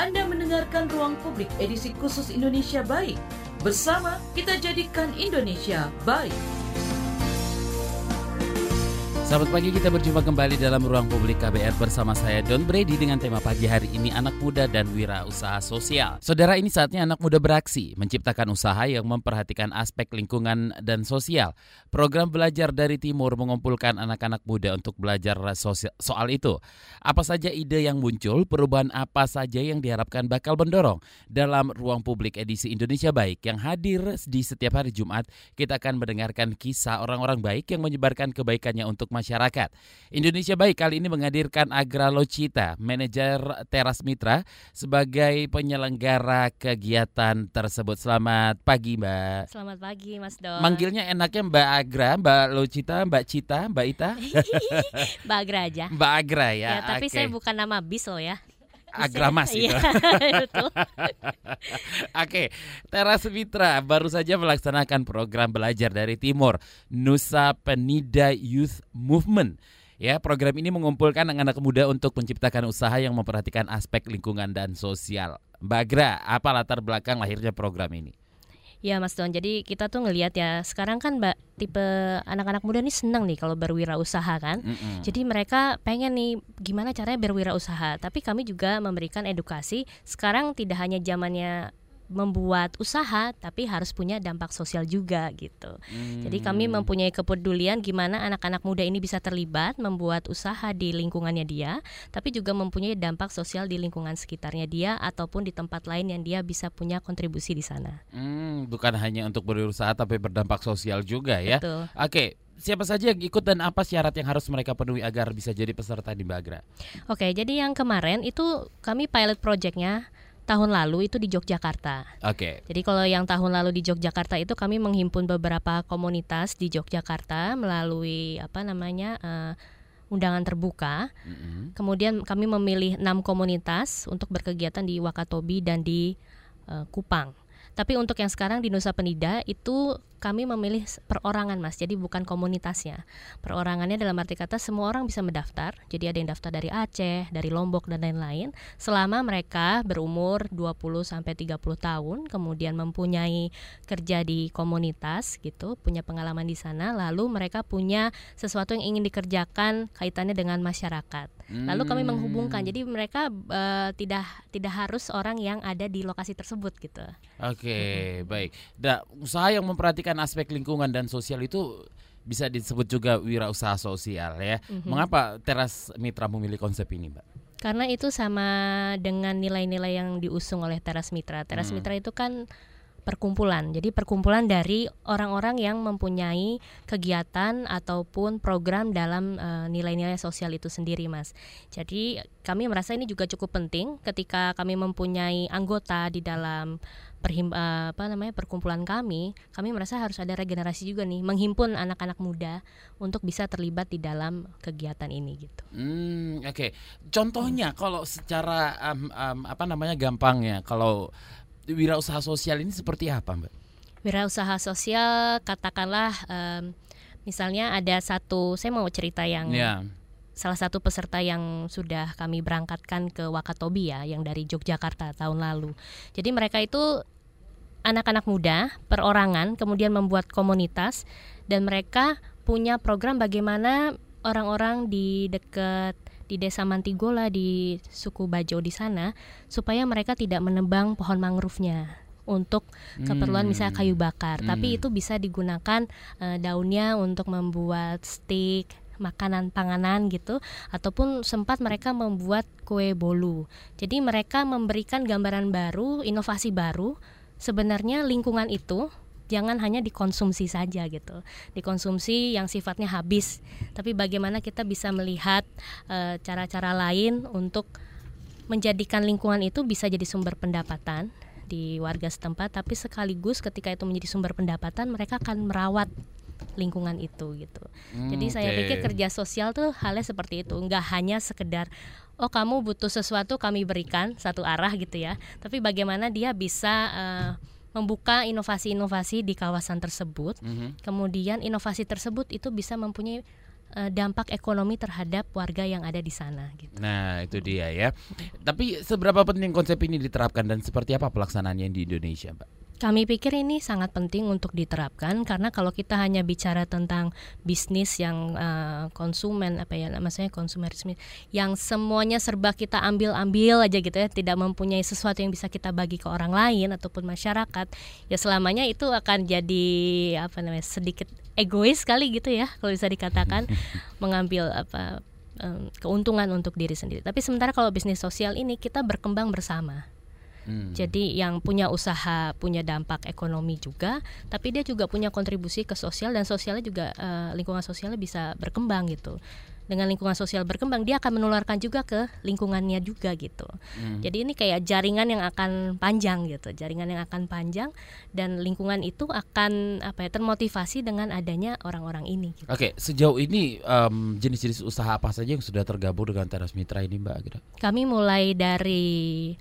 Anda mendengarkan Ruang Publik edisi khusus Indonesia Baik. Bersama kita jadikan Indonesia baik. Selamat pagi, kita berjumpa kembali dalam ruang publik KBR bersama saya Don Brady dengan tema pagi hari ini anak muda dan wira usaha sosial. Saudara ini saatnya anak muda beraksi, menciptakan usaha yang memperhatikan aspek lingkungan dan sosial. Program belajar dari timur mengumpulkan anak-anak muda untuk belajar soal itu. Apa saja ide yang muncul, perubahan apa saja yang diharapkan bakal mendorong dalam ruang publik edisi Indonesia Baik yang hadir di setiap hari Jumat. Kita akan mendengarkan kisah orang-orang baik yang menyebarkan kebaikannya untuk masyarakat masyarakat. Indonesia Baik kali ini menghadirkan Agra Locita, manajer Teras Mitra sebagai penyelenggara kegiatan tersebut. Selamat pagi, Mbak. Selamat pagi, Mas Don. Manggilnya enaknya Mbak Agra, Mbak Locita, Mbak Cita, Mbak Ita? Mbak Agra aja. Mbak Agra ya. Ya, tapi okay. saya bukan nama bis loh ya. Agramas itu. Iya, Oke, Teras Mitra baru saja melaksanakan program belajar dari Timur Nusa Penida Youth Movement. Ya, program ini mengumpulkan anak-anak muda untuk menciptakan usaha yang memperhatikan aspek lingkungan dan sosial. Mbak Agra, apa latar belakang lahirnya program ini? Ya Mas Don, jadi kita tuh ngelihat ya sekarang kan mbak tipe anak-anak muda nih senang nih kalau berwirausaha kan. Mm -hmm. Jadi mereka pengen nih gimana caranya berwirausaha. Tapi kami juga memberikan edukasi. Sekarang tidak hanya zamannya membuat usaha tapi harus punya dampak sosial juga gitu. Hmm. Jadi kami mempunyai kepedulian gimana anak-anak muda ini bisa terlibat membuat usaha di lingkungannya dia, tapi juga mempunyai dampak sosial di lingkungan sekitarnya dia ataupun di tempat lain yang dia bisa punya kontribusi di sana. Hmm, bukan hanya untuk berusaha tapi berdampak sosial juga ya. Betul. Oke, siapa saja yang ikut dan apa syarat yang harus mereka penuhi agar bisa jadi peserta di Bagra? Oke, jadi yang kemarin itu kami pilot projectnya tahun lalu itu di Yogyakarta. Oke. Okay. Jadi kalau yang tahun lalu di Yogyakarta itu kami menghimpun beberapa komunitas di Yogyakarta melalui apa namanya uh, undangan terbuka. Mm-hmm. Kemudian kami memilih enam komunitas untuk berkegiatan di Wakatobi dan di uh, Kupang. Tapi untuk yang sekarang di Nusa Penida itu kami memilih perorangan mas, jadi bukan komunitasnya. Perorangannya dalam arti kata semua orang bisa mendaftar. Jadi ada yang daftar dari Aceh, dari Lombok dan lain-lain. Selama mereka berumur 20 sampai 30 tahun, kemudian mempunyai kerja di komunitas gitu, punya pengalaman di sana, lalu mereka punya sesuatu yang ingin dikerjakan kaitannya dengan masyarakat. Lalu kami hmm. menghubungkan. Jadi mereka uh, tidak tidak harus orang yang ada di lokasi tersebut gitu. Oke, okay, baik. Da, usaha yang memperhatikan aspek lingkungan dan sosial itu bisa disebut juga wirausaha sosial ya. Mm-hmm. Mengapa Teras Mitra memilih konsep ini, Mbak? Karena itu sama dengan nilai-nilai yang diusung oleh Teras Mitra. Teras hmm. Mitra itu kan perkumpulan. Jadi perkumpulan dari orang-orang yang mempunyai kegiatan ataupun program dalam uh, nilai-nilai sosial itu sendiri, Mas. Jadi kami merasa ini juga cukup penting ketika kami mempunyai anggota di dalam perhim uh, apa namanya perkumpulan kami, kami merasa harus ada regenerasi juga nih, menghimpun anak-anak muda untuk bisa terlibat di dalam kegiatan ini gitu. Hmm, oke. Okay. Contohnya hmm. kalau secara um, um, apa namanya gampangnya, kalau wirausaha sosial ini seperti apa, Mbak? Wirausaha sosial katakanlah um, misalnya ada satu saya mau cerita yang yeah. salah satu peserta yang sudah kami berangkatkan ke Wakatobi ya yang dari Yogyakarta tahun lalu. Jadi mereka itu anak-anak muda perorangan kemudian membuat komunitas dan mereka punya program bagaimana orang-orang di dekat di desa Mantigola di suku Bajo di sana supaya mereka tidak menebang pohon mangrove-nya untuk keperluan hmm. misalnya kayu bakar, hmm. tapi itu bisa digunakan uh, daunnya untuk membuat stick makanan panganan gitu ataupun sempat mereka membuat kue bolu. Jadi mereka memberikan gambaran baru, inovasi baru sebenarnya lingkungan itu jangan hanya dikonsumsi saja gitu. Dikonsumsi yang sifatnya habis. Tapi bagaimana kita bisa melihat eh, cara-cara uh, lain untuk menjadikan lingkungan itu bisa jadi sumber pendapatan di warga setempat. Tapi sekaligus ketika itu menjadi sumber pendapatan mereka akan merawat lingkungan itu gitu. Hmm, Jadi saya pikir kerja sosial tuh halnya seperti itu, nggak hanya sekedar oh kamu butuh sesuatu kami berikan satu arah gitu ya, tapi bagaimana dia bisa uh, membuka inovasi-inovasi di kawasan tersebut. Mm -hmm. Kemudian inovasi tersebut itu bisa mempunyai uh, dampak ekonomi terhadap warga yang ada di sana. Gitu. Nah itu dia ya. Tapi seberapa penting konsep ini diterapkan dan seperti apa pelaksanaannya di Indonesia, Mbak? Kami pikir ini sangat penting untuk diterapkan karena kalau kita hanya bicara tentang bisnis yang uh, konsumen apa ya maksudnya konsumerisme yang semuanya serba kita ambil-ambil aja gitu ya tidak mempunyai sesuatu yang bisa kita bagi ke orang lain ataupun masyarakat ya selamanya itu akan jadi apa namanya sedikit egois sekali gitu ya kalau bisa dikatakan mengambil apa keuntungan untuk diri sendiri. Tapi sementara kalau bisnis sosial ini kita berkembang bersama. Hmm. Jadi yang punya usaha punya dampak ekonomi juga, tapi dia juga punya kontribusi ke sosial dan sosialnya juga uh, lingkungan sosialnya bisa berkembang gitu. Dengan lingkungan sosial berkembang, dia akan menularkan juga ke lingkungannya juga gitu. Hmm. Jadi ini kayak jaringan yang akan panjang gitu, jaringan yang akan panjang dan lingkungan itu akan apa ya termotivasi dengan adanya orang-orang ini. Gitu. Oke, sejauh ini um, jenis-jenis usaha apa saja yang sudah tergabung dengan Teras Mitra ini, Mbak? Kami mulai dari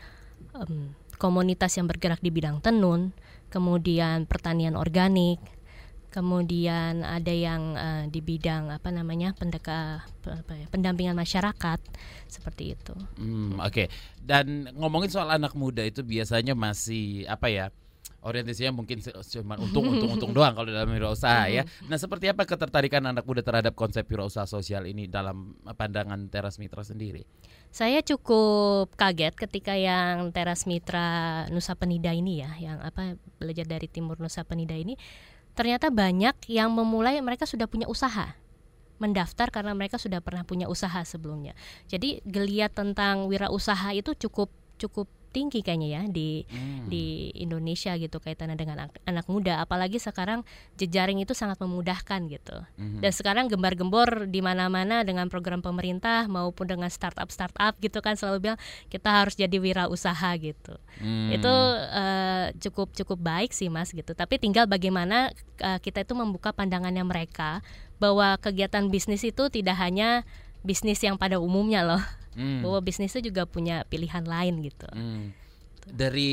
um, komunitas yang bergerak di bidang tenun, kemudian pertanian organik, kemudian ada yang uh, di bidang apa namanya pendeka apa ya, pendampingan masyarakat seperti itu. Hmm, Oke. Okay. Dan ngomongin soal anak muda itu biasanya masih apa ya? orientasinya mungkin cuma untung untung untung doang kalau dalam wirausaha ya. Nah, seperti apa ketertarikan anak muda terhadap konsep wirausaha sosial ini dalam pandangan Teras Mitra sendiri? Saya cukup kaget ketika yang Teras Mitra Nusa Penida ini ya, yang apa belajar dari Timur Nusa Penida ini ternyata banyak yang memulai mereka sudah punya usaha mendaftar karena mereka sudah pernah punya usaha sebelumnya. Jadi geliat tentang wirausaha itu cukup cukup tinggi kayaknya ya di hmm. di Indonesia gitu kaitannya dengan anak, anak muda apalagi sekarang jejaring itu sangat memudahkan gitu hmm. dan sekarang gembar-gembor di mana-mana dengan program pemerintah maupun dengan startup startup gitu kan selalu bilang kita harus jadi wirausaha gitu hmm. itu uh, cukup cukup baik sih mas gitu tapi tinggal bagaimana uh, kita itu membuka pandangannya mereka bahwa kegiatan bisnis itu tidak hanya bisnis yang pada umumnya loh hmm. bahwa bisnis itu juga punya pilihan lain gitu. Hmm. Dari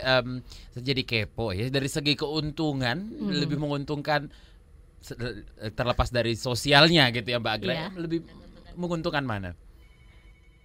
um, jadi kepo ya dari segi keuntungan hmm. lebih menguntungkan terlepas dari sosialnya gitu ya Mbak Agra yeah. lebih menguntungkan mana?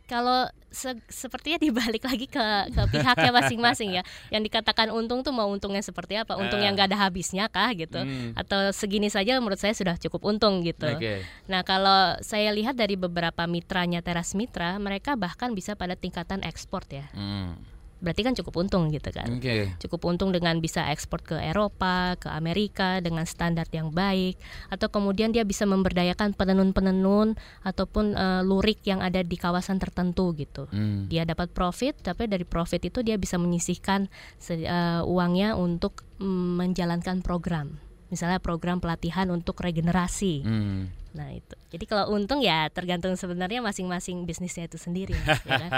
Kalau se sepertinya dibalik lagi ke ke pihaknya masing-masing ya. Yang dikatakan untung tuh mau untungnya seperti apa? Untung uh. yang gak ada habisnya kah gitu? Hmm. Atau segini saja menurut saya sudah cukup untung gitu. Okay. Nah kalau saya lihat dari beberapa mitranya teras mitra, mereka bahkan bisa pada tingkatan ekspor ya. Hmm berarti kan cukup untung gitu kan. Okay. Cukup untung dengan bisa ekspor ke Eropa, ke Amerika dengan standar yang baik atau kemudian dia bisa memberdayakan penenun-penenun ataupun uh, lurik yang ada di kawasan tertentu gitu. Hmm. Dia dapat profit tapi dari profit itu dia bisa menyisihkan uh, uangnya untuk um, menjalankan program. Misalnya program pelatihan untuk regenerasi. Hmm Nah itu. Jadi kalau untung ya tergantung sebenarnya masing-masing bisnisnya itu sendiri. Ya kan?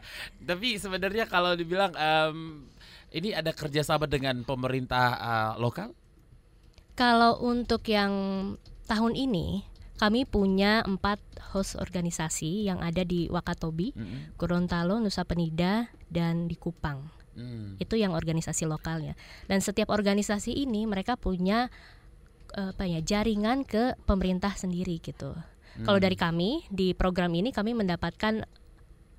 Tapi sebenarnya kalau dibilang um, ini ada kerjasama dengan pemerintah uh, lokal? Kalau untuk yang tahun ini kami punya empat host organisasi yang ada di Wakatobi, mm -hmm. Gorontalo, Nusa Penida, dan di Kupang. Mm. Itu yang organisasi lokalnya. Dan setiap organisasi ini mereka punya apa ya jaringan ke pemerintah sendiri gitu. Hmm. Kalau dari kami di program ini kami mendapatkan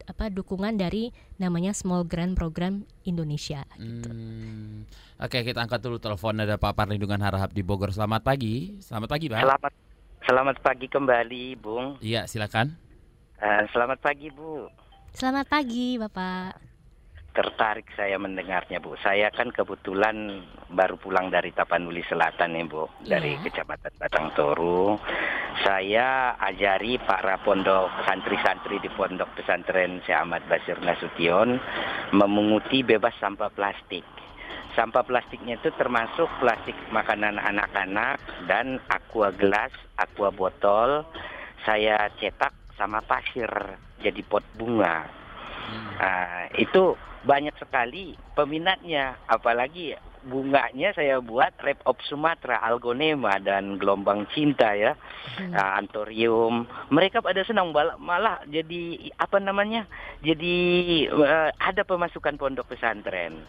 apa dukungan dari namanya Small Grant Program Indonesia gitu. Hmm. Oke, kita angkat dulu telepon ada Pak Perlindungan Harahap di Bogor. Selamat pagi. Selamat pagi, Pak. Selamat Selamat pagi kembali, Bung. Iya, silakan. Uh, selamat pagi, Bu. Selamat pagi, Bapak tertarik saya mendengarnya Bu. Saya kan kebetulan baru pulang dari Tapanuli Selatan nih Bu, yeah. dari Kecamatan Batang Toru. Saya ajari para pondok santri-santri di pondok pesantren Syekh Ahmad Basir Nasution memunguti bebas sampah plastik. Sampah plastiknya itu termasuk plastik makanan anak-anak dan aqua gelas, aqua botol. Saya cetak sama pasir jadi pot bunga. Hmm. Nah, itu banyak sekali peminatnya apalagi bunganya saya buat Rap of Sumatera, Algonema dan Gelombang Cinta ya, hmm. uh, Antorium. Mereka pada senang malah jadi apa namanya? Jadi uh, ada pemasukan pondok pesantren.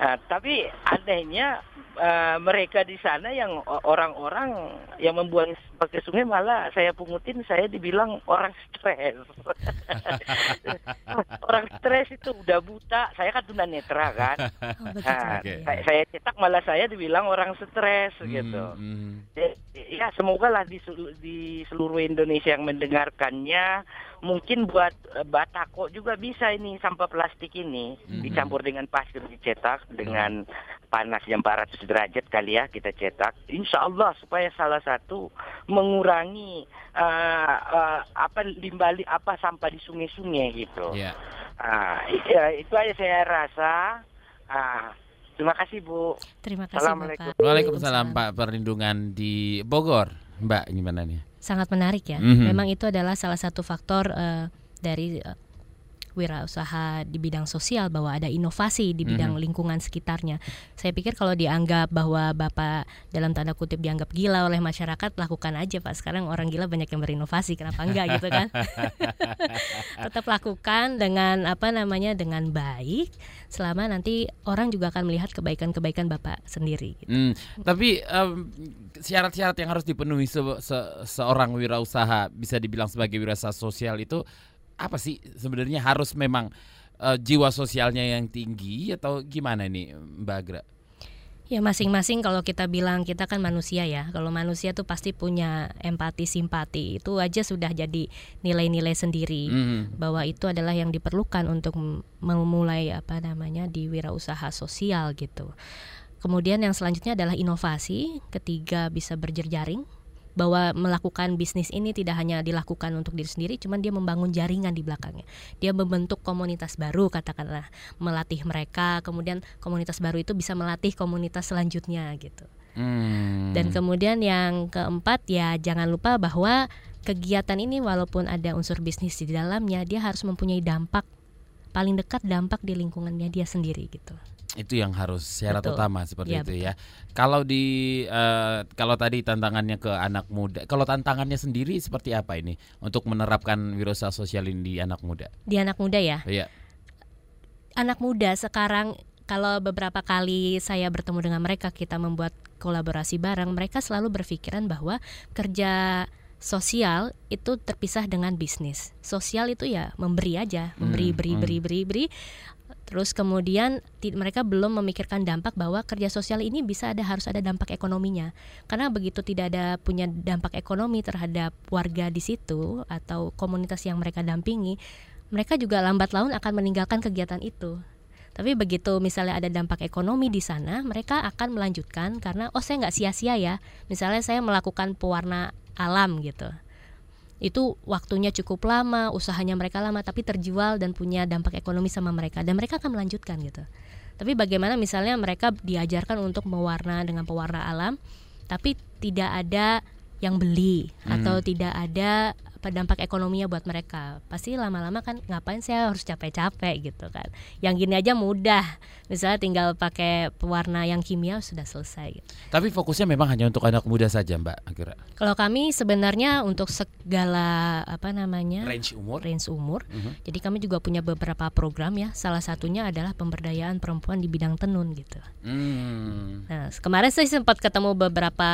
Uh, tapi anehnya uh, mereka di sana yang orang-orang yang membuang pakai sungai malah saya pungutin saya dibilang orang stres. orang stres itu udah buta. Saya kan tunanetra kan. Oh, nah, okay. saya, saya cetak malah saya dibilang orang stres hmm, gitu. Hmm. Ya semoga lah di, di seluruh Indonesia yang mendengarkannya mungkin buat uh, batako juga bisa ini sampah plastik ini hmm. dicampur dengan pasir dicetak dengan panas yang 400 derajat kali ya kita cetak. Insya Allah supaya salah satu mengurangi uh, uh, apa limbah apa sampah di sungai-sungai gitu. Yeah. Uh, itu aja saya rasa. Uh, Terima kasih Bu. Terima kasih Assalamualaikum. Bapak. Waalaikumsalam Pak perlindungan di Bogor. Mbak gimana nih? Sangat menarik ya. Mm -hmm. Memang itu adalah salah satu faktor uh, dari uh, wirausaha di bidang sosial bahwa ada inovasi di bidang mm -hmm. lingkungan sekitarnya. Saya pikir kalau dianggap bahwa Bapak dalam tanda kutip dianggap gila oleh masyarakat, lakukan aja Pak. Sekarang orang gila banyak yang berinovasi, kenapa enggak gitu kan? Tetap lakukan dengan apa namanya dengan baik selama nanti orang juga akan melihat kebaikan-kebaikan Bapak sendiri gitu. Hmm, tapi syarat-syarat um, yang harus dipenuhi se se seorang wirausaha bisa dibilang sebagai wirausaha sosial itu apa sih sebenarnya harus memang uh, jiwa sosialnya yang tinggi atau gimana nih Mbak Agra? Ya masing-masing kalau kita bilang kita kan manusia ya. Kalau manusia tuh pasti punya empati, simpati. Itu aja sudah jadi nilai-nilai sendiri mm. bahwa itu adalah yang diperlukan untuk memulai apa namanya di wirausaha sosial gitu. Kemudian yang selanjutnya adalah inovasi. Ketiga bisa berjerjaring bahwa melakukan bisnis ini tidak hanya dilakukan untuk diri sendiri, cuman dia membangun jaringan di belakangnya. Dia membentuk komunitas baru, katakanlah melatih mereka, kemudian komunitas baru itu bisa melatih komunitas selanjutnya gitu. Hmm. Dan kemudian yang keempat ya jangan lupa bahwa kegiatan ini walaupun ada unsur bisnis di dalamnya, dia harus mempunyai dampak paling dekat dampak di lingkungannya dia sendiri gitu itu yang harus syarat betul. utama seperti ya, itu betul. ya. Kalau di uh, kalau tadi tantangannya ke anak muda, kalau tantangannya sendiri seperti apa ini untuk menerapkan wirausaha sosial ini di anak muda? Di anak muda ya. Iya. Anak muda sekarang kalau beberapa kali saya bertemu dengan mereka kita membuat kolaborasi bareng, mereka selalu berpikiran bahwa kerja sosial itu terpisah dengan bisnis. Sosial itu ya memberi aja, memberi, hmm, beri, hmm. beri, beri, beri. Terus kemudian mereka belum memikirkan dampak bahwa kerja sosial ini bisa ada harus ada dampak ekonominya. Karena begitu tidak ada punya dampak ekonomi terhadap warga di situ atau komunitas yang mereka dampingi, mereka juga lambat laun akan meninggalkan kegiatan itu. Tapi begitu misalnya ada dampak ekonomi di sana, mereka akan melanjutkan karena oh saya nggak sia-sia ya. Misalnya saya melakukan pewarna alam gitu itu waktunya cukup lama, usahanya mereka lama tapi terjual dan punya dampak ekonomi sama mereka dan mereka akan melanjutkan gitu. Tapi bagaimana misalnya mereka diajarkan untuk mewarna dengan pewarna alam tapi tidak ada yang beli hmm. atau tidak ada dampak ekonominya buat mereka. Pasti lama-lama kan ngapain saya harus capek-capek? gitu kan. Yang gini aja mudah. Misalnya tinggal pakai pewarna yang kimia sudah selesai gitu. tapi fokusnya memang hanya untuk anak muda saja mbak akhirnya kalau kami sebenarnya untuk segala apa namanya range umur. range umur. Mhm. -huh. jadi kami juga punya beberapa program ya. Salah satunya adalah pemberdayaan perempuan di bidang tenun gitu. Hmm. nah kemarin saya sempat ketemu beberapa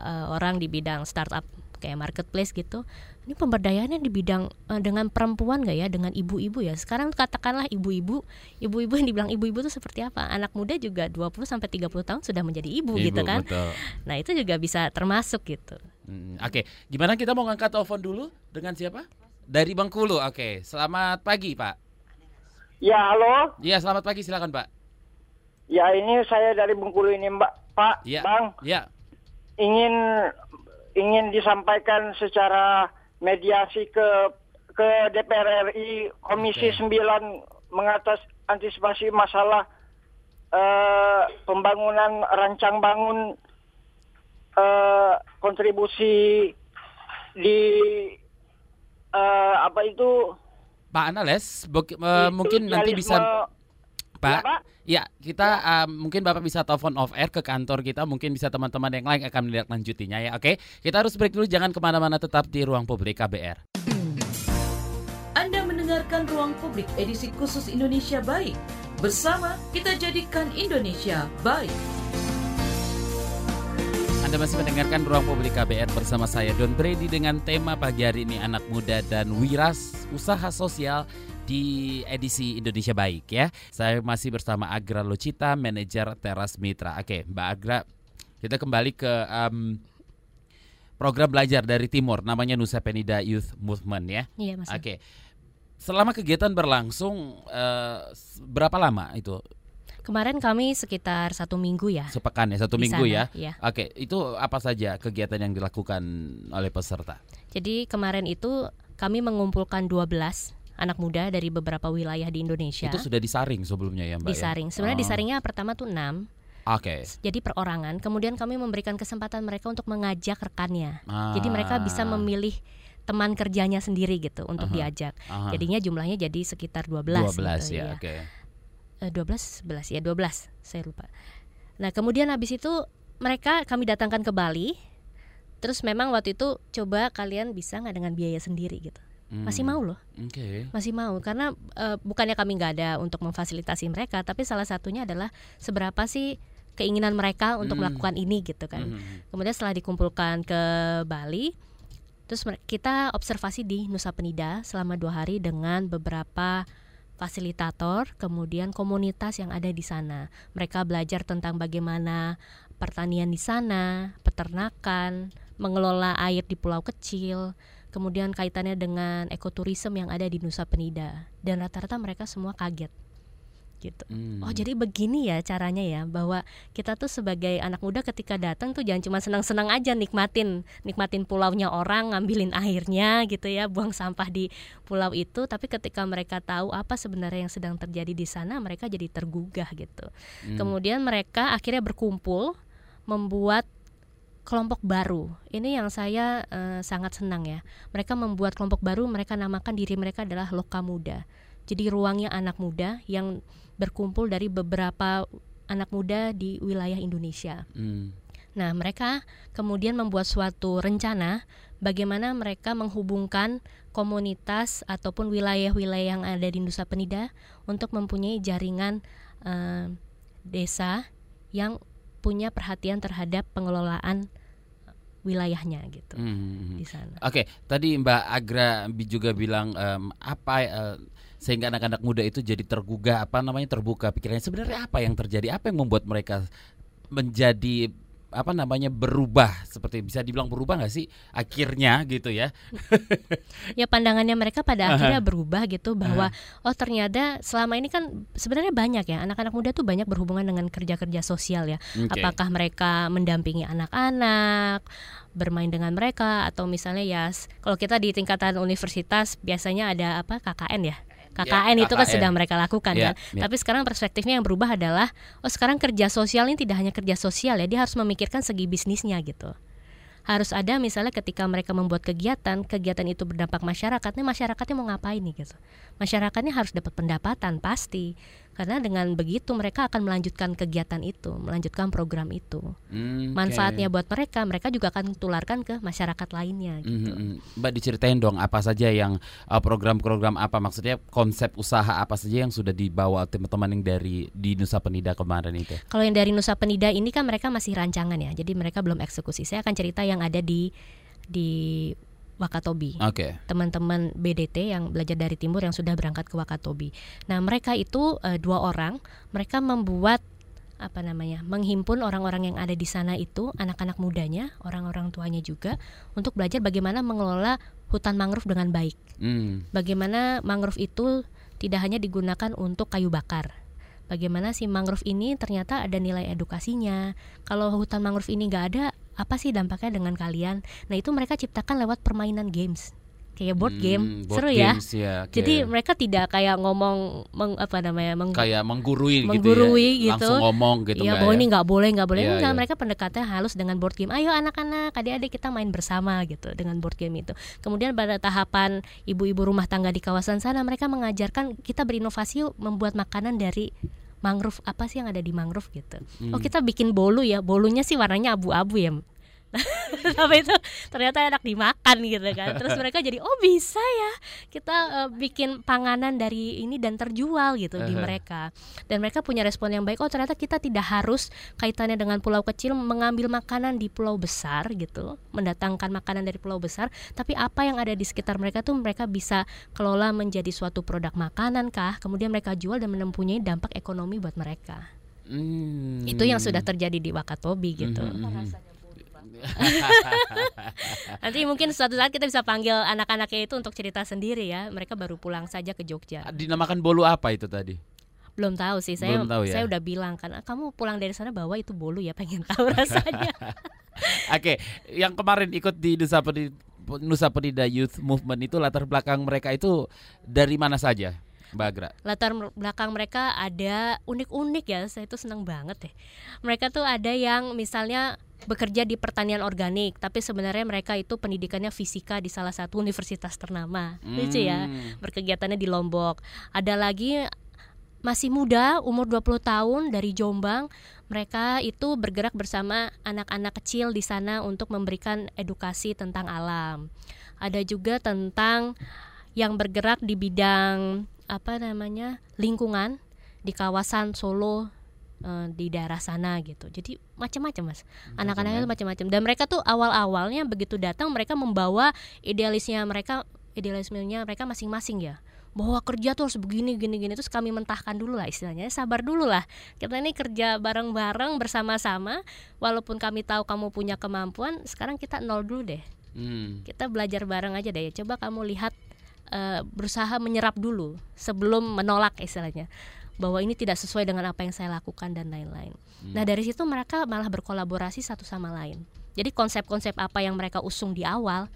uh, orang di bidang startup kayak marketplace gitu ini pemberdayaannya di bidang uh, dengan perempuan gak ya? Dengan ibu-ibu ya? Sekarang katakanlah ibu-ibu. Ibu-ibu yang dibilang ibu-ibu itu seperti apa? Anak muda juga 20 sampai 30 tahun sudah menjadi ibu, ibu gitu kan? betul. nah itu juga bisa termasuk gitu. Hmm, oke. Okay. gimana kita mau ngangkat telepon dulu? Dengan siapa? Dari Bengkulu. Oke. Okay. selamat pagi Pak. Ya halo? Ya selamat pagi. Silakan Pak. Ya ini saya dari Bengkulu ini Mbak. Pak ya. Bang. Ya ingin ingin disampaikan secara mediasi ke ke DPR RI Komisi okay. 9 mengatas antisipasi masalah uh, pembangunan rancang bangun uh, kontribusi di uh, apa itu Pak Anales uh, mungkin nanti bisa Pak. Ya, Pak. Ya, kita ya. Uh, mungkin Bapak bisa telepon off air ke kantor kita, mungkin bisa teman-teman yang lain akan melihat lanjutinya ya. Oke, kita harus break dulu, jangan ke mana-mana, tetap di ruang publik KBR. Anda mendengarkan ruang publik edisi khusus Indonesia Baik. Bersama kita jadikan Indonesia baik. Anda masih mendengarkan Ruang Publik KBR bersama saya Don Brady dengan tema pagi hari ini anak muda dan wiras usaha sosial di edisi Indonesia Baik ya. Saya masih bersama Agra Lucita, manajer Teras Mitra. Oke, Mbak Agra, kita kembali ke um, program belajar dari Timur, namanya Nusa Penida Youth Movement ya. Iya, Mas. Oke. Selama kegiatan berlangsung uh, berapa lama itu? Kemarin kami sekitar satu minggu ya. Sepekan ya, satu minggu sana, ya. ya. Oke, itu apa saja kegiatan yang dilakukan oleh peserta? Jadi kemarin itu kami mengumpulkan 12 anak muda dari beberapa wilayah di Indonesia. Itu sudah disaring sebelumnya ya Mbak? Ya? Disaring. Ya? Sebenarnya oh. disaringnya pertama tuh 6 Oke. Okay. Jadi perorangan. Kemudian kami memberikan kesempatan mereka untuk mengajak rekannya. Ah. Jadi mereka bisa memilih teman kerjanya sendiri gitu untuk uh -huh. diajak. Uh -huh. Jadinya jumlahnya jadi sekitar 12 12 gitu, ya, ya. oke. Okay. 12 11 ya 12 saya lupa. Nah, kemudian habis itu mereka kami datangkan ke Bali. Terus memang waktu itu coba kalian bisa nggak dengan biaya sendiri gitu. Hmm. Masih mau loh. Okay. Masih mau karena uh, bukannya kami nggak ada untuk memfasilitasi mereka, tapi salah satunya adalah seberapa sih keinginan mereka untuk hmm. melakukan ini gitu kan. Hmm. Kemudian setelah dikumpulkan ke Bali, Terus kita observasi di Nusa Penida selama dua hari dengan beberapa fasilitator, kemudian komunitas yang ada di sana. Mereka belajar tentang bagaimana pertanian di sana, peternakan, mengelola air di pulau kecil, kemudian kaitannya dengan ekoturisme yang ada di Nusa Penida. Dan rata-rata mereka semua kaget gitu. Hmm. Oh jadi begini ya caranya ya bahwa kita tuh sebagai anak muda ketika datang tuh jangan cuma senang-senang aja nikmatin nikmatin pulaunya orang ngambilin airnya gitu ya buang sampah di pulau itu tapi ketika mereka tahu apa sebenarnya yang sedang terjadi di sana mereka jadi tergugah gitu. Hmm. Kemudian mereka akhirnya berkumpul membuat kelompok baru. Ini yang saya uh, sangat senang ya. Mereka membuat kelompok baru, mereka namakan diri mereka adalah Loka Muda. Jadi ruangnya anak muda yang berkumpul dari beberapa anak muda di wilayah Indonesia. Hmm. Nah, mereka kemudian membuat suatu rencana bagaimana mereka menghubungkan komunitas ataupun wilayah-wilayah yang ada di Nusa Penida untuk mempunyai jaringan uh, desa yang punya perhatian terhadap pengelolaan wilayahnya gitu hmm. hmm, hmm. di sana. Oke, okay, tadi Mbak Agra juga bilang um, apa uh, sehingga anak-anak muda itu jadi tergugah apa namanya terbuka pikirannya sebenarnya apa yang terjadi apa yang membuat mereka menjadi apa namanya berubah seperti bisa dibilang berubah nggak sih akhirnya gitu ya? Ya pandangannya mereka pada akhirnya berubah gitu bahwa oh ternyata selama ini kan sebenarnya banyak ya anak-anak muda tuh banyak berhubungan dengan kerja-kerja sosial ya. Okay. apakah mereka mendampingi anak-anak bermain dengan mereka atau misalnya ya kalau kita di tingkatan universitas biasanya ada apa KKN ya KKN ya, itu kan sudah mereka lakukan ya, kan. Ya. Tapi sekarang perspektifnya yang berubah adalah oh sekarang kerja sosial ini tidak hanya kerja sosial ya, dia harus memikirkan segi bisnisnya gitu harus ada misalnya ketika mereka membuat kegiatan kegiatan itu berdampak masyarakatnya masyarakatnya mau ngapain nih gitu masyarakatnya harus dapat pendapatan pasti karena dengan begitu mereka akan melanjutkan kegiatan itu, melanjutkan program itu. Hmm, Manfaatnya buat mereka, mereka juga akan tularkan ke masyarakat lainnya. Gitu. Hmm, Mbak diceritain dong apa saja yang uh, program-program apa maksudnya konsep usaha apa saja yang sudah dibawa teman-teman yang dari di Nusa Penida kemarin itu? Kalau yang dari Nusa Penida ini kan mereka masih rancangan ya, jadi mereka belum eksekusi. Saya akan cerita yang ada di di Wakatobi. Okay. Teman-teman BDT yang belajar dari timur yang sudah berangkat ke Wakatobi. Nah, mereka itu uh, dua orang, mereka membuat apa namanya menghimpun orang-orang yang ada di sana itu anak-anak mudanya orang-orang tuanya juga untuk belajar bagaimana mengelola hutan mangrove dengan baik mm. bagaimana mangrove itu tidak hanya digunakan untuk kayu bakar bagaimana si mangrove ini ternyata ada nilai edukasinya kalau hutan mangrove ini nggak ada apa sih dampaknya dengan kalian nah itu mereka ciptakan lewat permainan games kayak board hmm, game board seru ya, ya okay. jadi mereka tidak kayak ngomong meng, apa namanya meng, kayak menggurui, menggurui gitu, ya. gitu langsung ngomong gitu ya bahwa ya? ini nggak boleh nggak boleh ya, enggak ya. mereka pendekatannya halus dengan board game ayo anak-anak adik-adik kita main bersama gitu dengan board game itu kemudian pada tahapan ibu-ibu rumah tangga di kawasan sana mereka mengajarkan kita berinovasi membuat makanan dari mangrove apa sih yang ada di mangrove gitu. Oh, hmm. Oh kita bikin bolu ya, bolunya sih warnanya abu-abu ya tapi itu ternyata enak dimakan gitu kan. Terus mereka jadi oh bisa ya kita uh, bikin panganan dari ini dan terjual gitu uh -huh. di mereka. Dan mereka punya respon yang baik oh ternyata kita tidak harus kaitannya dengan pulau kecil mengambil makanan di pulau besar gitu. Mendatangkan makanan dari pulau besar. Tapi apa yang ada di sekitar mereka tuh mereka bisa kelola menjadi suatu produk makanan kah? Kemudian mereka jual dan mempunyai dampak ekonomi buat mereka. Hmm. itu yang sudah terjadi di Wakatobi gitu. Hmm. Nanti mungkin suatu saat kita bisa panggil anak-anaknya itu untuk cerita sendiri ya. Mereka baru pulang saja ke Jogja. Dinamakan bolu apa itu tadi? Belum tahu sih. Saya Belum tahu ya? saya udah bilang kan, ah, kamu pulang dari sana bawa itu bolu ya, pengen tahu rasanya. Oke, okay. yang kemarin ikut di Nusa Penida, Nusa Penida Youth Movement itu latar belakang mereka itu dari mana saja? Bagra. Latar belakang mereka ada unik-unik ya, saya itu senang banget deh. Mereka tuh ada yang misalnya bekerja di pertanian organik, tapi sebenarnya mereka itu pendidikannya fisika di salah satu universitas ternama. Hmm. Lucu ya, berkegiatannya di Lombok. Ada lagi masih muda, umur 20 tahun dari Jombang. Mereka itu bergerak bersama anak-anak kecil di sana untuk memberikan edukasi tentang alam. Ada juga tentang yang bergerak di bidang apa namanya? lingkungan di kawasan Solo uh, di daerah sana gitu. Jadi macam-macam mas, anak-anaknya itu macam-macam. Dan mereka tuh awal-awalnya begitu datang mereka membawa idealisnya mereka, idealismenya mereka masing-masing ya. Bahwa kerja tuh harus begini gini gini. Terus kami mentahkan dulu lah istilahnya. Sabar dulu lah. Kita ini kerja bareng-bareng bersama-sama. Walaupun kami tahu kamu punya kemampuan sekarang kita nol dulu deh. Hmm. kita belajar bareng aja deh. Coba kamu lihat uh, berusaha menyerap dulu sebelum menolak istilahnya bahwa ini tidak sesuai dengan apa yang saya lakukan dan lain-lain. Hmm. Nah dari situ mereka malah berkolaborasi satu sama lain. Jadi konsep-konsep apa yang mereka usung di awal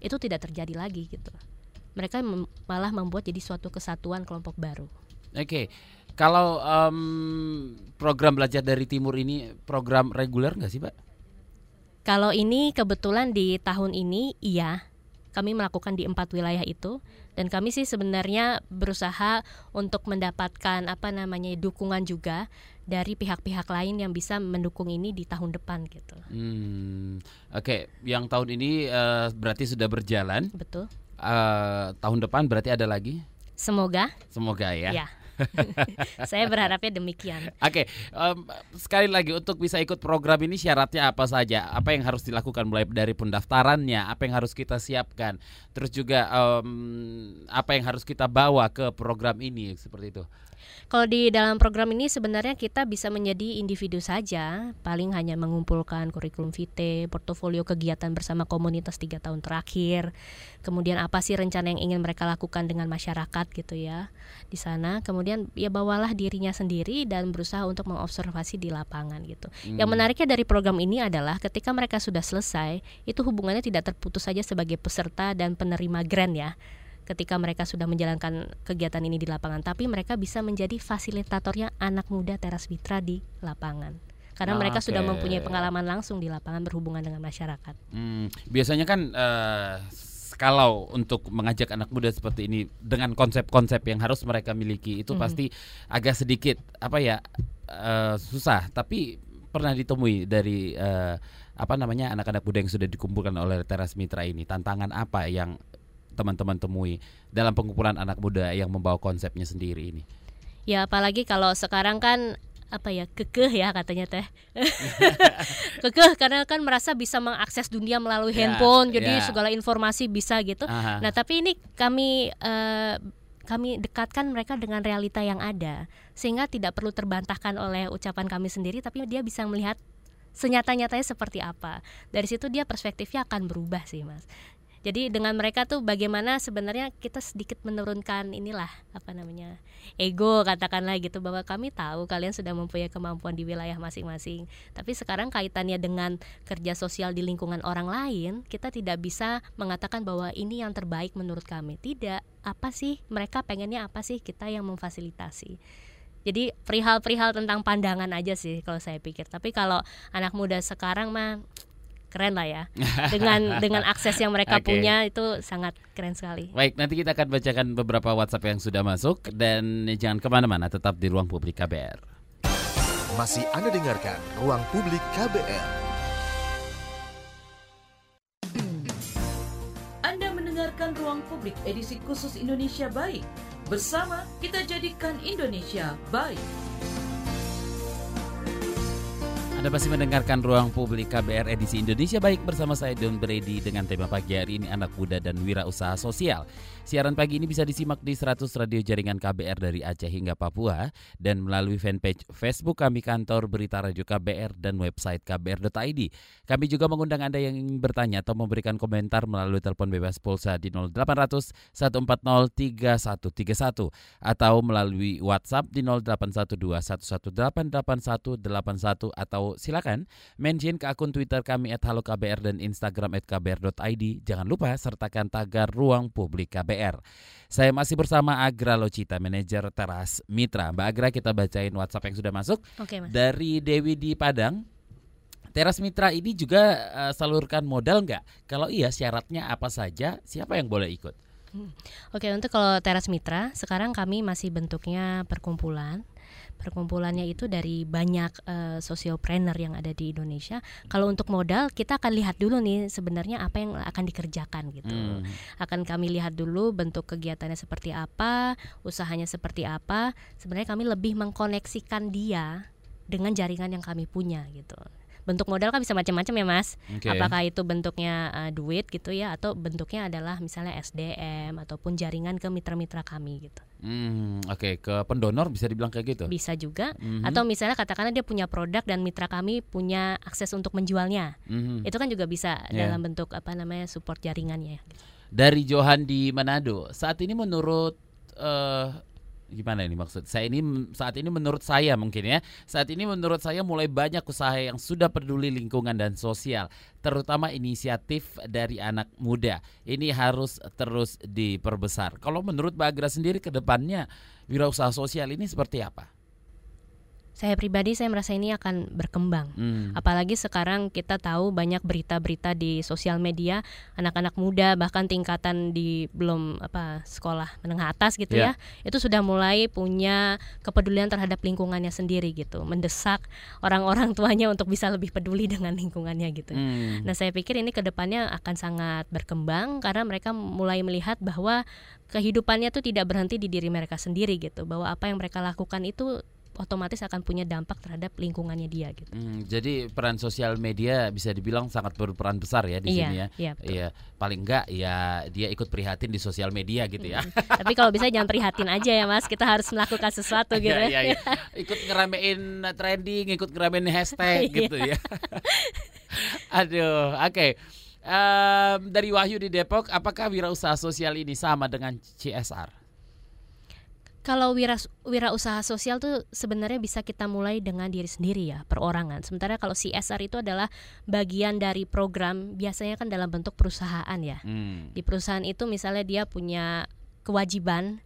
itu tidak terjadi lagi gitu. Mereka mem malah membuat jadi suatu kesatuan kelompok baru. Oke, okay. kalau um, program belajar dari timur ini program reguler nggak sih, Pak? Kalau ini kebetulan di tahun ini iya kami melakukan di empat wilayah itu dan kami sih sebenarnya berusaha untuk mendapatkan apa namanya dukungan juga dari pihak-pihak lain yang bisa mendukung ini di tahun depan gitu. Hmm, Oke, okay. yang tahun ini uh, berarti sudah berjalan. Betul. Uh, tahun depan berarti ada lagi? Semoga. Semoga ya. Ya. Saya berharapnya demikian. Oke, okay, um, sekali lagi untuk bisa ikut program ini syaratnya apa saja? Apa yang harus dilakukan mulai dari pendaftarannya? Apa yang harus kita siapkan? Terus juga um, apa yang harus kita bawa ke program ini seperti itu? Kalau di dalam program ini sebenarnya kita bisa menjadi individu saja, paling hanya mengumpulkan kurikulum vitae, portofolio kegiatan bersama komunitas tiga tahun terakhir, kemudian apa sih rencana yang ingin mereka lakukan dengan masyarakat gitu ya di sana, kemudian ya bawalah dirinya sendiri dan berusaha untuk mengobservasi di lapangan gitu. Hmm. Yang menariknya dari program ini adalah ketika mereka sudah selesai, itu hubungannya tidak terputus saja sebagai peserta dan penerima grant ya ketika mereka sudah menjalankan kegiatan ini di lapangan, tapi mereka bisa menjadi fasilitatornya anak muda teras mitra di lapangan karena mereka okay. sudah mempunyai pengalaman langsung di lapangan berhubungan dengan masyarakat. Hmm, biasanya kan uh, kalau untuk mengajak anak muda seperti ini dengan konsep-konsep yang harus mereka miliki itu -hmm. pasti agak sedikit apa ya uh, susah, tapi pernah ditemui dari uh, apa namanya anak-anak muda yang sudah dikumpulkan oleh teras mitra ini tantangan apa yang teman-teman temui dalam pengumpulan anak muda yang membawa konsepnya sendiri ini? Ya apalagi kalau sekarang kan apa ya kekeh ya katanya teh kekeh karena kan merasa bisa mengakses dunia melalui yeah, handphone jadi yeah. segala informasi bisa gitu Aha. nah tapi ini kami uh, kami dekatkan mereka dengan realita yang ada sehingga tidak perlu terbantahkan oleh ucapan kami sendiri tapi dia bisa melihat senyata-nyatanya seperti apa dari situ dia perspektifnya akan berubah sih mas jadi dengan mereka tuh bagaimana sebenarnya kita sedikit menurunkan inilah apa namanya ego katakanlah gitu bahwa kami tahu kalian sudah mempunyai kemampuan di wilayah masing-masing. Tapi sekarang kaitannya dengan kerja sosial di lingkungan orang lain kita tidak bisa mengatakan bahwa ini yang terbaik menurut kami. Tidak. Apa sih? Mereka pengennya apa sih? Kita yang memfasilitasi. Jadi perihal-perihal tentang pandangan aja sih kalau saya pikir. Tapi kalau anak muda sekarang mah keren lah ya dengan dengan akses yang mereka okay. punya itu sangat keren sekali. Baik, nanti kita akan bacakan beberapa WhatsApp yang sudah masuk dan jangan ke mana-mana, tetap di ruang publik KBR. Masih Anda dengarkan Ruang Publik KBR. Anda mendengarkan Ruang Publik edisi khusus Indonesia Baik. Bersama kita jadikan Indonesia baik. Anda masih mendengarkan Ruang Publik KBR edisi Indonesia Baik bersama saya Don Brady dengan tema pagi hari ini anak muda dan wirausaha sosial. Siaran pagi ini bisa disimak di 100 radio jaringan KBR dari Aceh hingga Papua dan melalui fanpage Facebook kami kantor Berita Radio KBR dan website kbr.id. Kami juga mengundang Anda yang ingin bertanya atau memberikan komentar melalui telepon bebas pulsa di 0800 140 3131 atau melalui WhatsApp di 0812 118 8181 atau silakan mention ke akun Twitter kami at Halo KBR dan Instagram at KBR.id. Jangan lupa sertakan tagar Ruang Publik KBR. Saya masih bersama Agra Locita, manajer teras Mitra. Mbak Agra kita bacain WhatsApp yang sudah masuk. Oke, Mas. Dari Dewi di Padang. Teras Mitra ini juga uh, salurkan modal nggak? Kalau iya syaratnya apa saja? Siapa yang boleh ikut? Hmm. Oke, untuk kalau teras mitra, sekarang kami masih bentuknya perkumpulan perkumpulannya itu dari banyak uh, sosiopreneur yang ada di Indonesia. Kalau untuk modal kita akan lihat dulu nih sebenarnya apa yang akan dikerjakan gitu. Hmm. Akan kami lihat dulu bentuk kegiatannya seperti apa, usahanya seperti apa. Sebenarnya kami lebih mengkoneksikan dia dengan jaringan yang kami punya gitu bentuk modal kan bisa macam-macam ya mas okay. apakah itu bentuknya uh, duit gitu ya atau bentuknya adalah misalnya SDM ataupun jaringan ke mitra-mitra kami gitu Hmm, Oke, okay. ke pendonor bisa dibilang kayak gitu? Bisa juga. Mm-hmm. Atau misalnya katakanlah dia punya produk dan mitra kami punya akses untuk menjualnya, mm-hmm. itu kan juga bisa yeah. dalam bentuk apa namanya support jaringannya. Dari Johan di Manado, saat ini menurut uh, gimana ini maksud? Saya ini saat ini menurut saya mungkin ya saat ini menurut saya mulai banyak usaha yang sudah peduli lingkungan dan sosial terutama inisiatif dari anak muda. Ini harus terus diperbesar. Kalau menurut Mbak Agra sendiri ke depannya wirausaha sosial ini seperti apa saya pribadi saya merasa ini akan berkembang. Hmm. Apalagi sekarang kita tahu banyak berita-berita di sosial media anak-anak muda bahkan tingkatan di belum apa sekolah menengah atas gitu yeah. ya, itu sudah mulai punya kepedulian terhadap lingkungannya sendiri gitu, mendesak orang-orang tuanya untuk bisa lebih peduli dengan lingkungannya gitu. Hmm. Nah, saya pikir ini ke depannya akan sangat berkembang karena mereka mulai melihat bahwa kehidupannya tuh tidak berhenti di diri mereka sendiri gitu, bahwa apa yang mereka lakukan itu otomatis akan punya dampak terhadap lingkungannya dia gitu. Hmm, jadi peran sosial media bisa dibilang sangat berperan besar ya di iya, sini ya. Iya, Iya, paling enggak ya dia ikut prihatin di sosial media gitu ya. Hmm. Tapi kalau bisa jangan prihatin aja ya Mas, kita harus melakukan sesuatu gitu. iya, iya, iya. Ikut ngeramein trending, ikut ngeramein hashtag gitu ya. Aduh, oke. Okay. Um, dari Wahyu di Depok, apakah wirausaha sosial ini sama dengan CSR? Kalau wira wira usaha sosial tuh sebenarnya bisa kita mulai dengan diri sendiri ya perorangan. Sementara kalau CSR itu adalah bagian dari program biasanya kan dalam bentuk perusahaan ya. Hmm. Di perusahaan itu misalnya dia punya kewajiban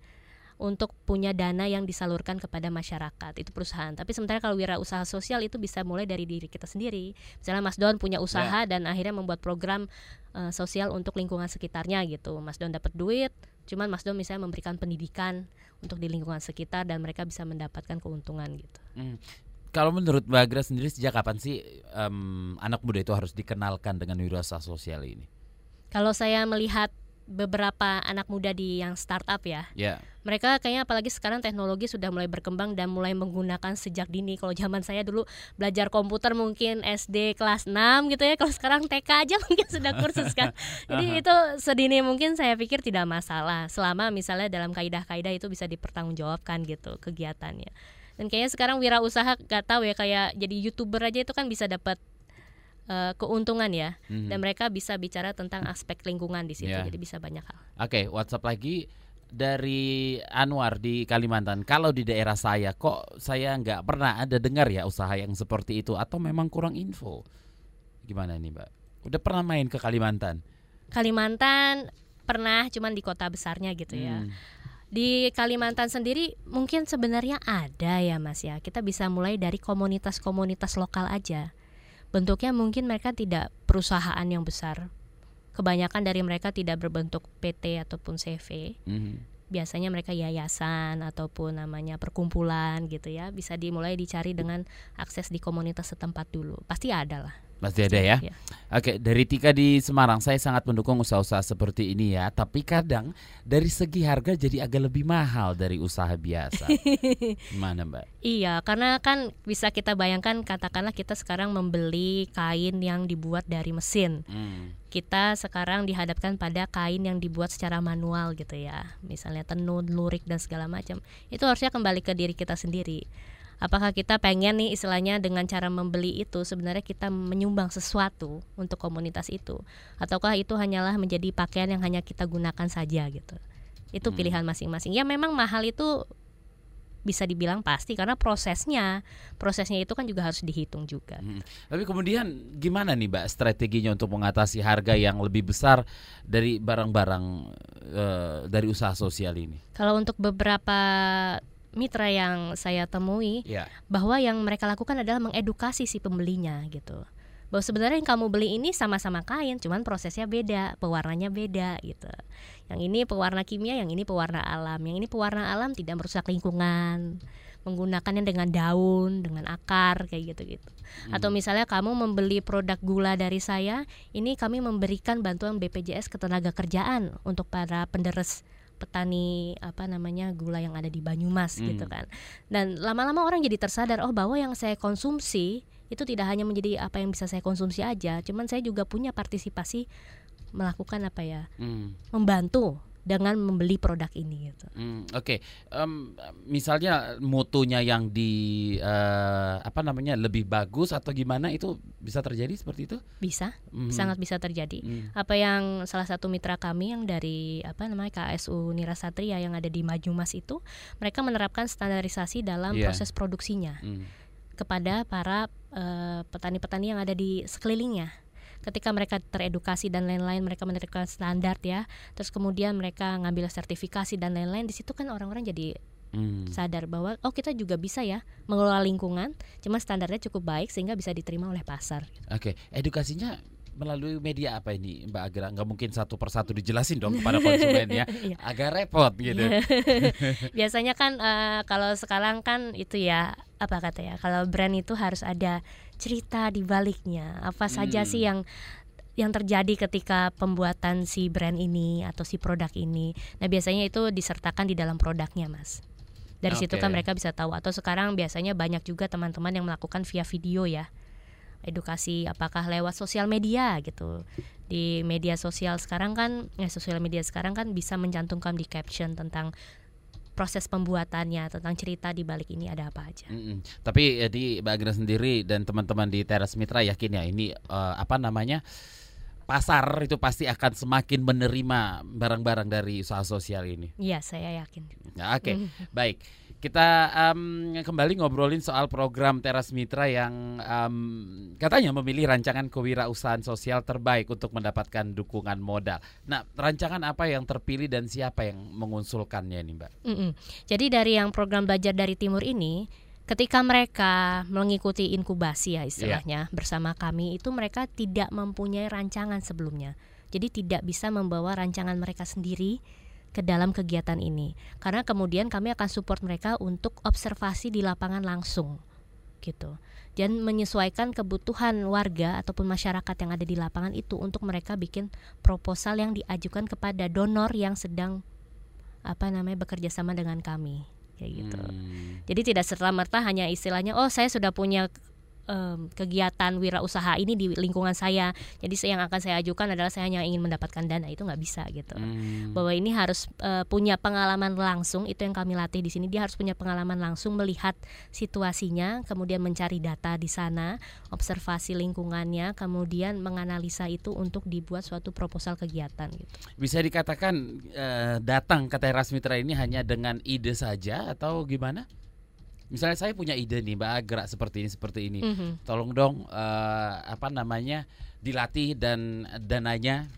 untuk punya dana yang disalurkan kepada masyarakat itu perusahaan. Tapi sementara kalau wira usaha sosial itu bisa mulai dari diri kita sendiri. Misalnya Mas Don punya usaha yeah. dan akhirnya membuat program uh, sosial untuk lingkungan sekitarnya gitu. Mas Don dapat duit, cuman Mas Don misalnya memberikan pendidikan untuk di lingkungan sekitar dan mereka bisa mendapatkan keuntungan gitu. Hmm. Kalau menurut Mbak Agra sendiri sejak kapan sih um, anak muda itu harus dikenalkan dengan wirausaha sosial ini? Kalau saya melihat beberapa anak muda di yang startup ya. Yeah. Mereka kayaknya apalagi sekarang teknologi sudah mulai berkembang dan mulai menggunakan sejak dini. Kalau zaman saya dulu belajar komputer mungkin SD kelas 6 gitu ya. Kalau sekarang TK aja mungkin sudah kursus kan. Jadi itu sedini mungkin saya pikir tidak masalah selama misalnya dalam kaidah-kaidah itu bisa dipertanggungjawabkan gitu kegiatannya. Dan kayaknya sekarang wirausaha gak tahu ya kayak jadi youtuber aja itu kan bisa dapat uh, keuntungan ya mm-hmm. dan mereka bisa bicara tentang aspek lingkungan di situ yeah. jadi bisa banyak hal. Oke, okay, WhatsApp lagi dari Anwar di Kalimantan. Kalau di daerah saya kok saya nggak pernah ada dengar ya usaha yang seperti itu atau memang kurang info. Gimana nih, Mbak? Udah pernah main ke Kalimantan? Kalimantan pernah cuman di kota besarnya gitu ya. Hmm. Di Kalimantan sendiri mungkin sebenarnya ada ya Mas ya. Kita bisa mulai dari komunitas-komunitas lokal aja bentuknya mungkin mereka tidak perusahaan yang besar. Kebanyakan dari mereka tidak berbentuk PT ataupun CV mm-hmm. biasanya mereka yayasan ataupun namanya perkumpulan gitu ya. Bisa dimulai dicari dengan akses di komunitas setempat dulu. Pasti ada lah Pasti ada ya. ya. Oke, dari Tika di Semarang, saya sangat mendukung usaha-usaha seperti ini ya. Tapi kadang dari segi harga jadi agak lebih mahal dari usaha biasa. Gimana Mbak? Iya, karena kan bisa kita bayangkan, katakanlah kita sekarang membeli kain yang dibuat dari mesin. Hmm. Kita sekarang dihadapkan pada kain yang dibuat secara manual gitu ya. Misalnya tenun, lurik dan segala macam. Itu harusnya kembali ke diri kita sendiri apakah kita pengen nih istilahnya dengan cara membeli itu sebenarnya kita menyumbang sesuatu untuk komunitas itu ataukah itu hanyalah menjadi pakaian yang hanya kita gunakan saja gitu itu hmm. pilihan masing-masing ya memang mahal itu bisa dibilang pasti karena prosesnya prosesnya itu kan juga harus dihitung juga. Hmm. Tapi kemudian gimana nih mbak strateginya untuk mengatasi harga yang lebih besar dari barang-barang uh, dari usaha sosial ini? Kalau untuk beberapa mitra yang saya temui yeah. bahwa yang mereka lakukan adalah mengedukasi si pembelinya gitu bahwa sebenarnya yang kamu beli ini sama-sama kain cuman prosesnya beda pewarnanya beda gitu yang ini pewarna kimia yang ini pewarna alam yang ini pewarna alam tidak merusak lingkungan menggunakannya dengan daun dengan akar kayak gitu gitu hmm. atau misalnya kamu membeli produk gula dari saya ini kami memberikan bantuan BPJS ketenaga kerjaan untuk para penderes petani apa namanya gula yang ada di Banyumas hmm. gitu kan. Dan lama-lama orang jadi tersadar oh bahwa yang saya konsumsi itu tidak hanya menjadi apa yang bisa saya konsumsi aja, cuman saya juga punya partisipasi melakukan apa ya? Hmm. membantu dengan membeli produk ini gitu. Hmm, Oke, okay. um, misalnya mutunya yang di uh, apa namanya lebih bagus atau gimana itu bisa terjadi seperti itu? Bisa, hmm. sangat bisa terjadi. Hmm. Apa yang salah satu mitra kami yang dari apa namanya KSU Nirasatria yang ada di Majumas itu, mereka menerapkan standarisasi dalam yeah. proses produksinya hmm. kepada para eh, petani-petani uh, yang ada di sekelilingnya ketika mereka teredukasi dan lain-lain mereka menerapkan standar ya terus kemudian mereka ngambil sertifikasi dan lain-lain di situ kan orang-orang jadi hmm. sadar bahwa oh kita juga bisa ya mengelola lingkungan cuma standarnya cukup baik sehingga bisa diterima oleh pasar oke edukasinya melalui media apa ini Mbak Agra? Nggak mungkin satu persatu dijelasin dong kepada konsumen ya, iya. agak repot gitu. Iya. Biasanya kan uh, kalau sekarang kan itu ya apa kata ya, kalau brand itu harus ada cerita di baliknya. Apa saja hmm. sih yang yang terjadi ketika pembuatan si brand ini atau si produk ini. Nah, biasanya itu disertakan di dalam produknya, Mas. Dari okay. situ kan mereka bisa tahu atau sekarang biasanya banyak juga teman-teman yang melakukan via video ya. Edukasi apakah lewat sosial media gitu. Di media sosial sekarang kan ya sosial media sekarang kan bisa mencantumkan di caption tentang proses pembuatannya tentang cerita di balik ini ada apa aja. Mm -hmm. Tapi ya, di Mbak Agnes sendiri dan teman-teman di Teras Mitra yakin ya ini uh, apa namanya pasar itu pasti akan semakin menerima barang-barang dari usaha sosial ini. Iya, saya yakin. Ya, Oke, okay. baik. Kita um, kembali ngobrolin soal program Teras Mitra yang um, katanya memilih rancangan kewirausahaan sosial terbaik untuk mendapatkan dukungan modal. Nah, rancangan apa yang terpilih dan siapa yang mengusulkannya ini, Mbak? Mm -mm. Jadi dari yang program belajar dari timur ini, ketika mereka mengikuti inkubasi ya istilahnya yeah. bersama kami itu mereka tidak mempunyai rancangan sebelumnya. Jadi tidak bisa membawa rancangan mereka sendiri ke dalam kegiatan ini karena kemudian kami akan support mereka untuk observasi di lapangan langsung gitu dan menyesuaikan kebutuhan warga ataupun masyarakat yang ada di lapangan itu untuk mereka bikin proposal yang diajukan kepada donor yang sedang apa namanya bekerja sama dengan kami kayak gitu. Hmm. Jadi tidak serta merta hanya istilahnya oh saya sudah punya um, kegiatan wirausaha ini di lingkungan saya. Jadi yang akan saya ajukan adalah saya hanya ingin mendapatkan dana itu nggak bisa gitu. Hmm. Bahwa ini harus uh, punya pengalaman langsung itu yang kami latih di sini. Dia harus punya pengalaman langsung melihat situasinya, kemudian mencari data di sana, observasi lingkungannya, kemudian menganalisa itu untuk dibuat suatu proposal kegiatan gitu. Bisa dikatakan uh, datang ke Teras Mitra ini hanya dengan ide saja atau gimana? Misalnya saya punya ide nih Mbak Agra seperti ini seperti ini, mm -hmm. tolong dong uh, apa namanya dilatih dan dananya.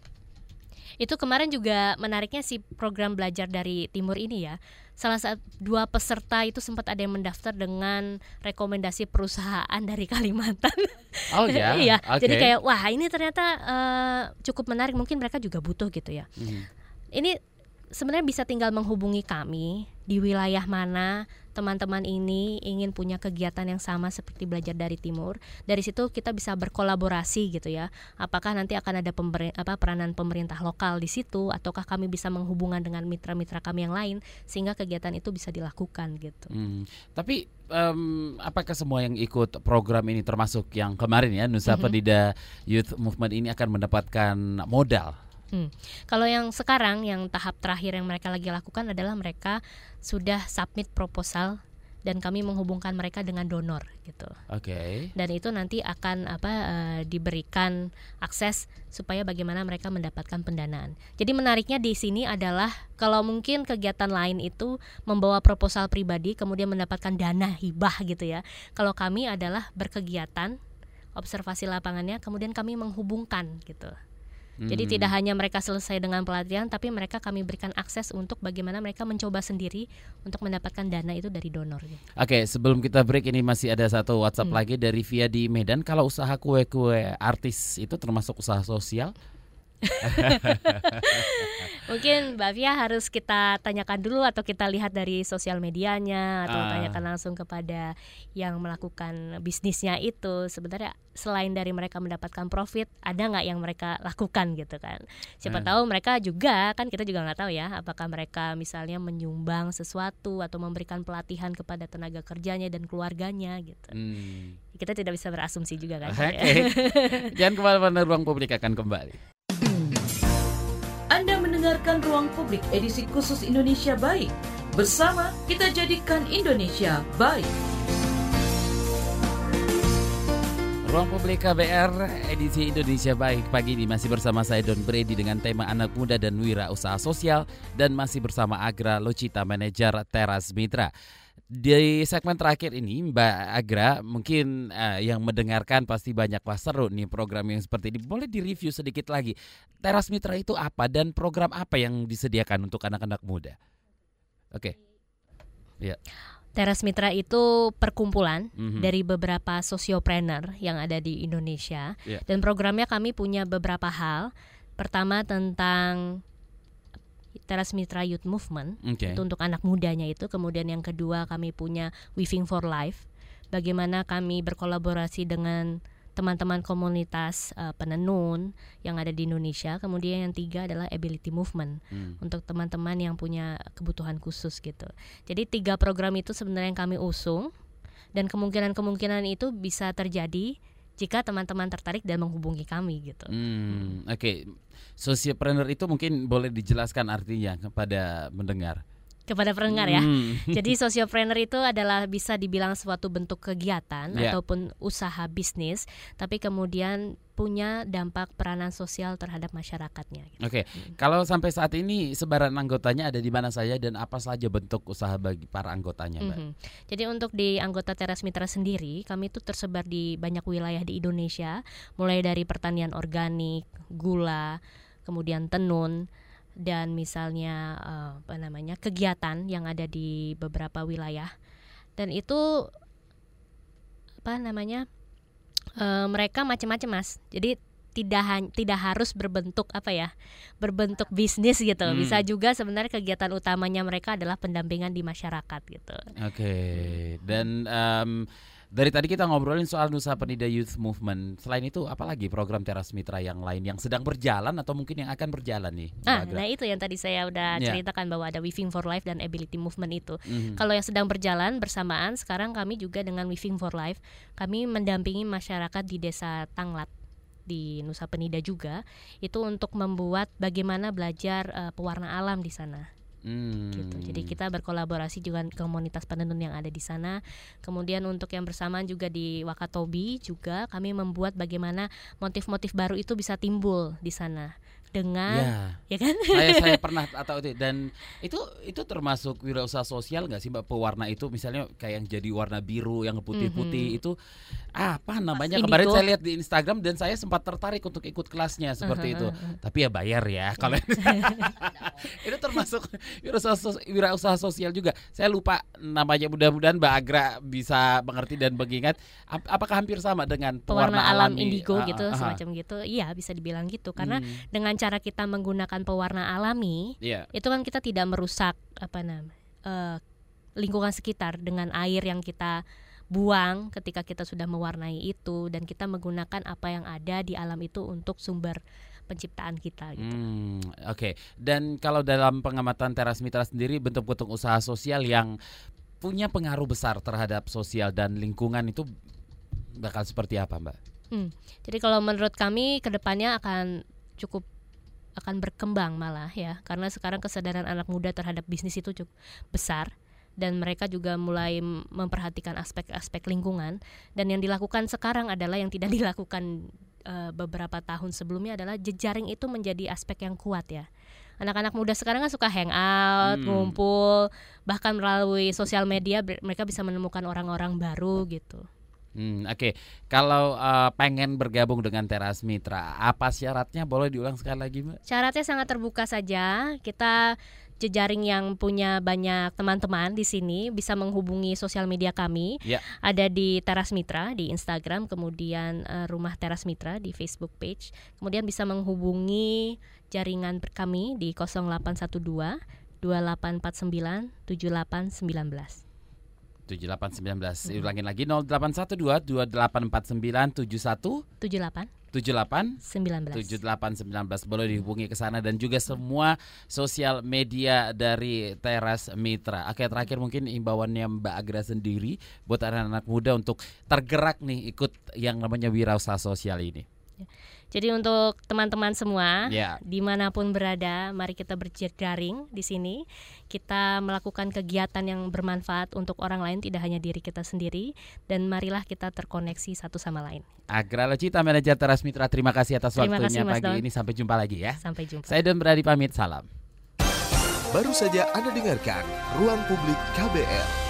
Itu kemarin juga menariknya si program belajar dari timur ini ya. Salah satu dua peserta itu sempat ada yang mendaftar dengan rekomendasi perusahaan dari Kalimantan. Oh ya. iya. Okay. Jadi kayak wah ini ternyata uh, cukup menarik. Mungkin mereka juga butuh gitu ya. Mm -hmm. Ini sebenarnya bisa tinggal menghubungi kami di wilayah mana teman-teman ini ingin punya kegiatan yang sama seperti belajar dari timur. Dari situ kita bisa berkolaborasi gitu ya. Apakah nanti akan ada pember, apa peranan pemerintah lokal di situ ataukah kami bisa menghubungkan dengan mitra-mitra kami yang lain sehingga kegiatan itu bisa dilakukan gitu. Hmm. Tapi um, apakah semua yang ikut program ini termasuk yang kemarin ya Nusa mm -hmm. Penida Youth Movement ini akan mendapatkan modal Hmm. Kalau yang sekarang yang tahap terakhir yang mereka lagi lakukan adalah mereka sudah submit proposal dan kami menghubungkan mereka dengan donor gitu. Oke. Okay. Dan itu nanti akan apa uh, diberikan akses supaya bagaimana mereka mendapatkan pendanaan. Jadi menariknya di sini adalah kalau mungkin kegiatan lain itu membawa proposal pribadi kemudian mendapatkan dana hibah gitu ya. Kalau kami adalah berkegiatan observasi lapangannya kemudian kami menghubungkan gitu. Jadi hmm. tidak hanya mereka selesai dengan pelatihan, tapi mereka kami berikan akses untuk bagaimana mereka mencoba sendiri untuk mendapatkan dana itu dari donor. Oke, okay, sebelum kita break ini masih ada satu WhatsApp hmm. lagi dari Via di Medan. Kalau usaha kue-kue artis itu termasuk usaha sosial? Mungkin Mbak Fia harus kita tanyakan dulu atau kita lihat dari sosial medianya atau uh. tanyakan langsung kepada yang melakukan bisnisnya itu sebenarnya selain dari mereka mendapatkan profit ada nggak yang mereka lakukan gitu kan? Siapa uh. tahu mereka juga kan kita juga nggak tahu ya apakah mereka misalnya menyumbang sesuatu atau memberikan pelatihan kepada tenaga kerjanya dan keluarganya gitu. Hmm. Kita tidak bisa berasumsi juga kan. Oke. Okay. Jangan ke mana-mana ruang publik akan kembali. Mendengarkan Ruang Publik edisi khusus Indonesia Baik. Bersama kita jadikan Indonesia baik. Ruang Publik KBR edisi Indonesia Baik pagi ini masih bersama saya Don Brady dengan tema anak muda dan wira usaha sosial dan masih bersama Agra Locita manajer Teras Mitra. Di segmen terakhir ini Mbak Agra mungkin uh, yang mendengarkan pasti banyak wah seru nih program yang seperti ini. Boleh direview sedikit lagi. Teras Mitra itu apa dan program apa yang disediakan untuk anak-anak muda? Oke. Okay. Ya. Yeah. Teras Mitra itu perkumpulan mm -hmm. dari beberapa sosiopreneur yang ada di Indonesia yeah. dan programnya kami punya beberapa hal. Pertama tentang Teras Mitra Youth Movement okay. itu untuk anak mudanya itu. Kemudian yang kedua kami punya Weaving for Life. Bagaimana kami berkolaborasi dengan teman-teman komunitas uh, penenun yang ada di Indonesia. Kemudian yang tiga adalah ability movement hmm. untuk teman-teman yang punya kebutuhan khusus gitu. Jadi tiga program itu sebenarnya yang kami usung dan kemungkinan-kemungkinan itu bisa terjadi jika teman-teman tertarik dan menghubungi kami gitu. Hmm, Oke, okay. Sociopreneur itu mungkin boleh dijelaskan artinya kepada mendengar kepada pendengar ya. Hmm. Jadi sosiopreneur itu adalah bisa dibilang suatu bentuk kegiatan yeah. ataupun usaha bisnis, tapi kemudian punya dampak peranan sosial terhadap masyarakatnya. Gitu. Oke, okay. hmm. kalau sampai saat ini sebaran anggotanya ada di mana saja dan apa saja bentuk usaha bagi para anggotanya, Mbak? -hmm. Jadi untuk di anggota Teras Mitra sendiri, kami itu tersebar di banyak wilayah di Indonesia, mulai dari pertanian organik, gula, kemudian tenun dan misalnya uh, apa namanya kegiatan yang ada di beberapa wilayah dan itu apa namanya uh, mereka macam-macam mas jadi tidak tidak harus berbentuk apa ya berbentuk bisnis gitu hmm. bisa juga sebenarnya kegiatan utamanya mereka adalah pendampingan di masyarakat gitu oke okay. dan um, dari tadi kita ngobrolin soal Nusa Penida Youth Movement. Selain itu, apalagi program Teras Mitra yang lain yang sedang berjalan atau mungkin yang akan berjalan nih? Ah, nah itu yang tadi saya udah yeah. ceritakan bahwa ada Weaving for Life dan Ability Movement itu. Mm-hmm. Kalau yang sedang berjalan bersamaan, sekarang kami juga dengan Weaving for Life, kami mendampingi masyarakat di Desa Tanglat di Nusa Penida juga itu untuk membuat bagaimana belajar uh, pewarna alam di sana. Hmm. Gitu. Jadi kita berkolaborasi juga komunitas penenun yang ada di sana. Kemudian untuk yang bersamaan juga di Wakatobi juga kami membuat bagaimana motif-motif baru itu bisa timbul di sana dengan ya, ya kan? Saya saya pernah atau dan itu itu termasuk wirausaha sosial nggak sih mbak? Pewarna itu misalnya kayak yang jadi warna biru yang putih-putih mm -hmm. itu apa namanya? Indigo. kemarin saya lihat di Instagram dan saya sempat tertarik untuk ikut kelasnya seperti uh -huh, itu tapi ya bayar ya kalau itu termasuk wirausaha, wirausaha sosial juga. Saya lupa namanya. Mudah-mudahan mbak Agra bisa mengerti dan mengingat. Ap apakah hampir sama dengan pewarna, pewarna alam, indigo uh, gitu uh, semacam gitu? Iya bisa dibilang gitu. Karena hmm. dengan cara kita menggunakan pewarna alami, yeah. itu kan kita tidak merusak apa namanya uh, lingkungan sekitar dengan air yang kita buang ketika kita sudah mewarnai itu dan kita menggunakan apa yang ada di alam itu untuk sumber penciptaan kita gitu. Hmm, Oke. Okay. Dan kalau dalam pengamatan teras mitra sendiri bentuk-bentuk usaha sosial yang punya pengaruh besar terhadap sosial dan lingkungan itu bakal seperti apa, Mbak? Hmm, jadi kalau menurut kami ke depannya akan cukup akan berkembang malah ya karena sekarang kesadaran anak muda terhadap bisnis itu cukup besar dan mereka juga mulai memperhatikan aspek-aspek lingkungan dan yang dilakukan sekarang adalah yang tidak dilakukan uh, beberapa tahun sebelumnya adalah jejaring itu menjadi aspek yang kuat ya anak-anak muda sekarang kan suka hangout, hmm. ngumpul, bahkan melalui sosial media mereka bisa menemukan orang-orang baru gitu. Hmm, Oke, okay. kalau uh, pengen bergabung dengan Teras Mitra, apa syaratnya? Boleh diulang sekali lagi, Mbak? Syaratnya sangat terbuka saja. Kita jejaring yang punya banyak teman-teman di sini bisa menghubungi sosial media kami. Yeah. Ada di Teras Mitra di Instagram, kemudian uh, Rumah Teras Mitra di Facebook page. Kemudian bisa menghubungi jaringan kami di 0812 2849 7819. 7819. Ulangin lagi 0812 2849 71 78 78 19 78 19 boleh dihubungi ke sana dan juga semua sosial media dari Teras Mitra. Oke terakhir mungkin imbauannya Mbak Agra sendiri buat anak-anak muda untuk tergerak nih ikut yang namanya wirausaha sosial ini. Jadi untuk teman-teman semua yeah. di mana pun berada, mari kita berjejaring di sini. Kita melakukan kegiatan yang bermanfaat untuk orang lain, tidak hanya diri kita sendiri. Dan marilah kita terkoneksi satu sama lain. Agra Locita, manajer Teras Mitra, terima kasih atas terima waktunya kasih, pagi Don. ini. Sampai jumpa lagi ya. Sampai jumpa. Saya Don Beradi pamit, salam. Baru saja Anda dengarkan Ruang Publik KBR.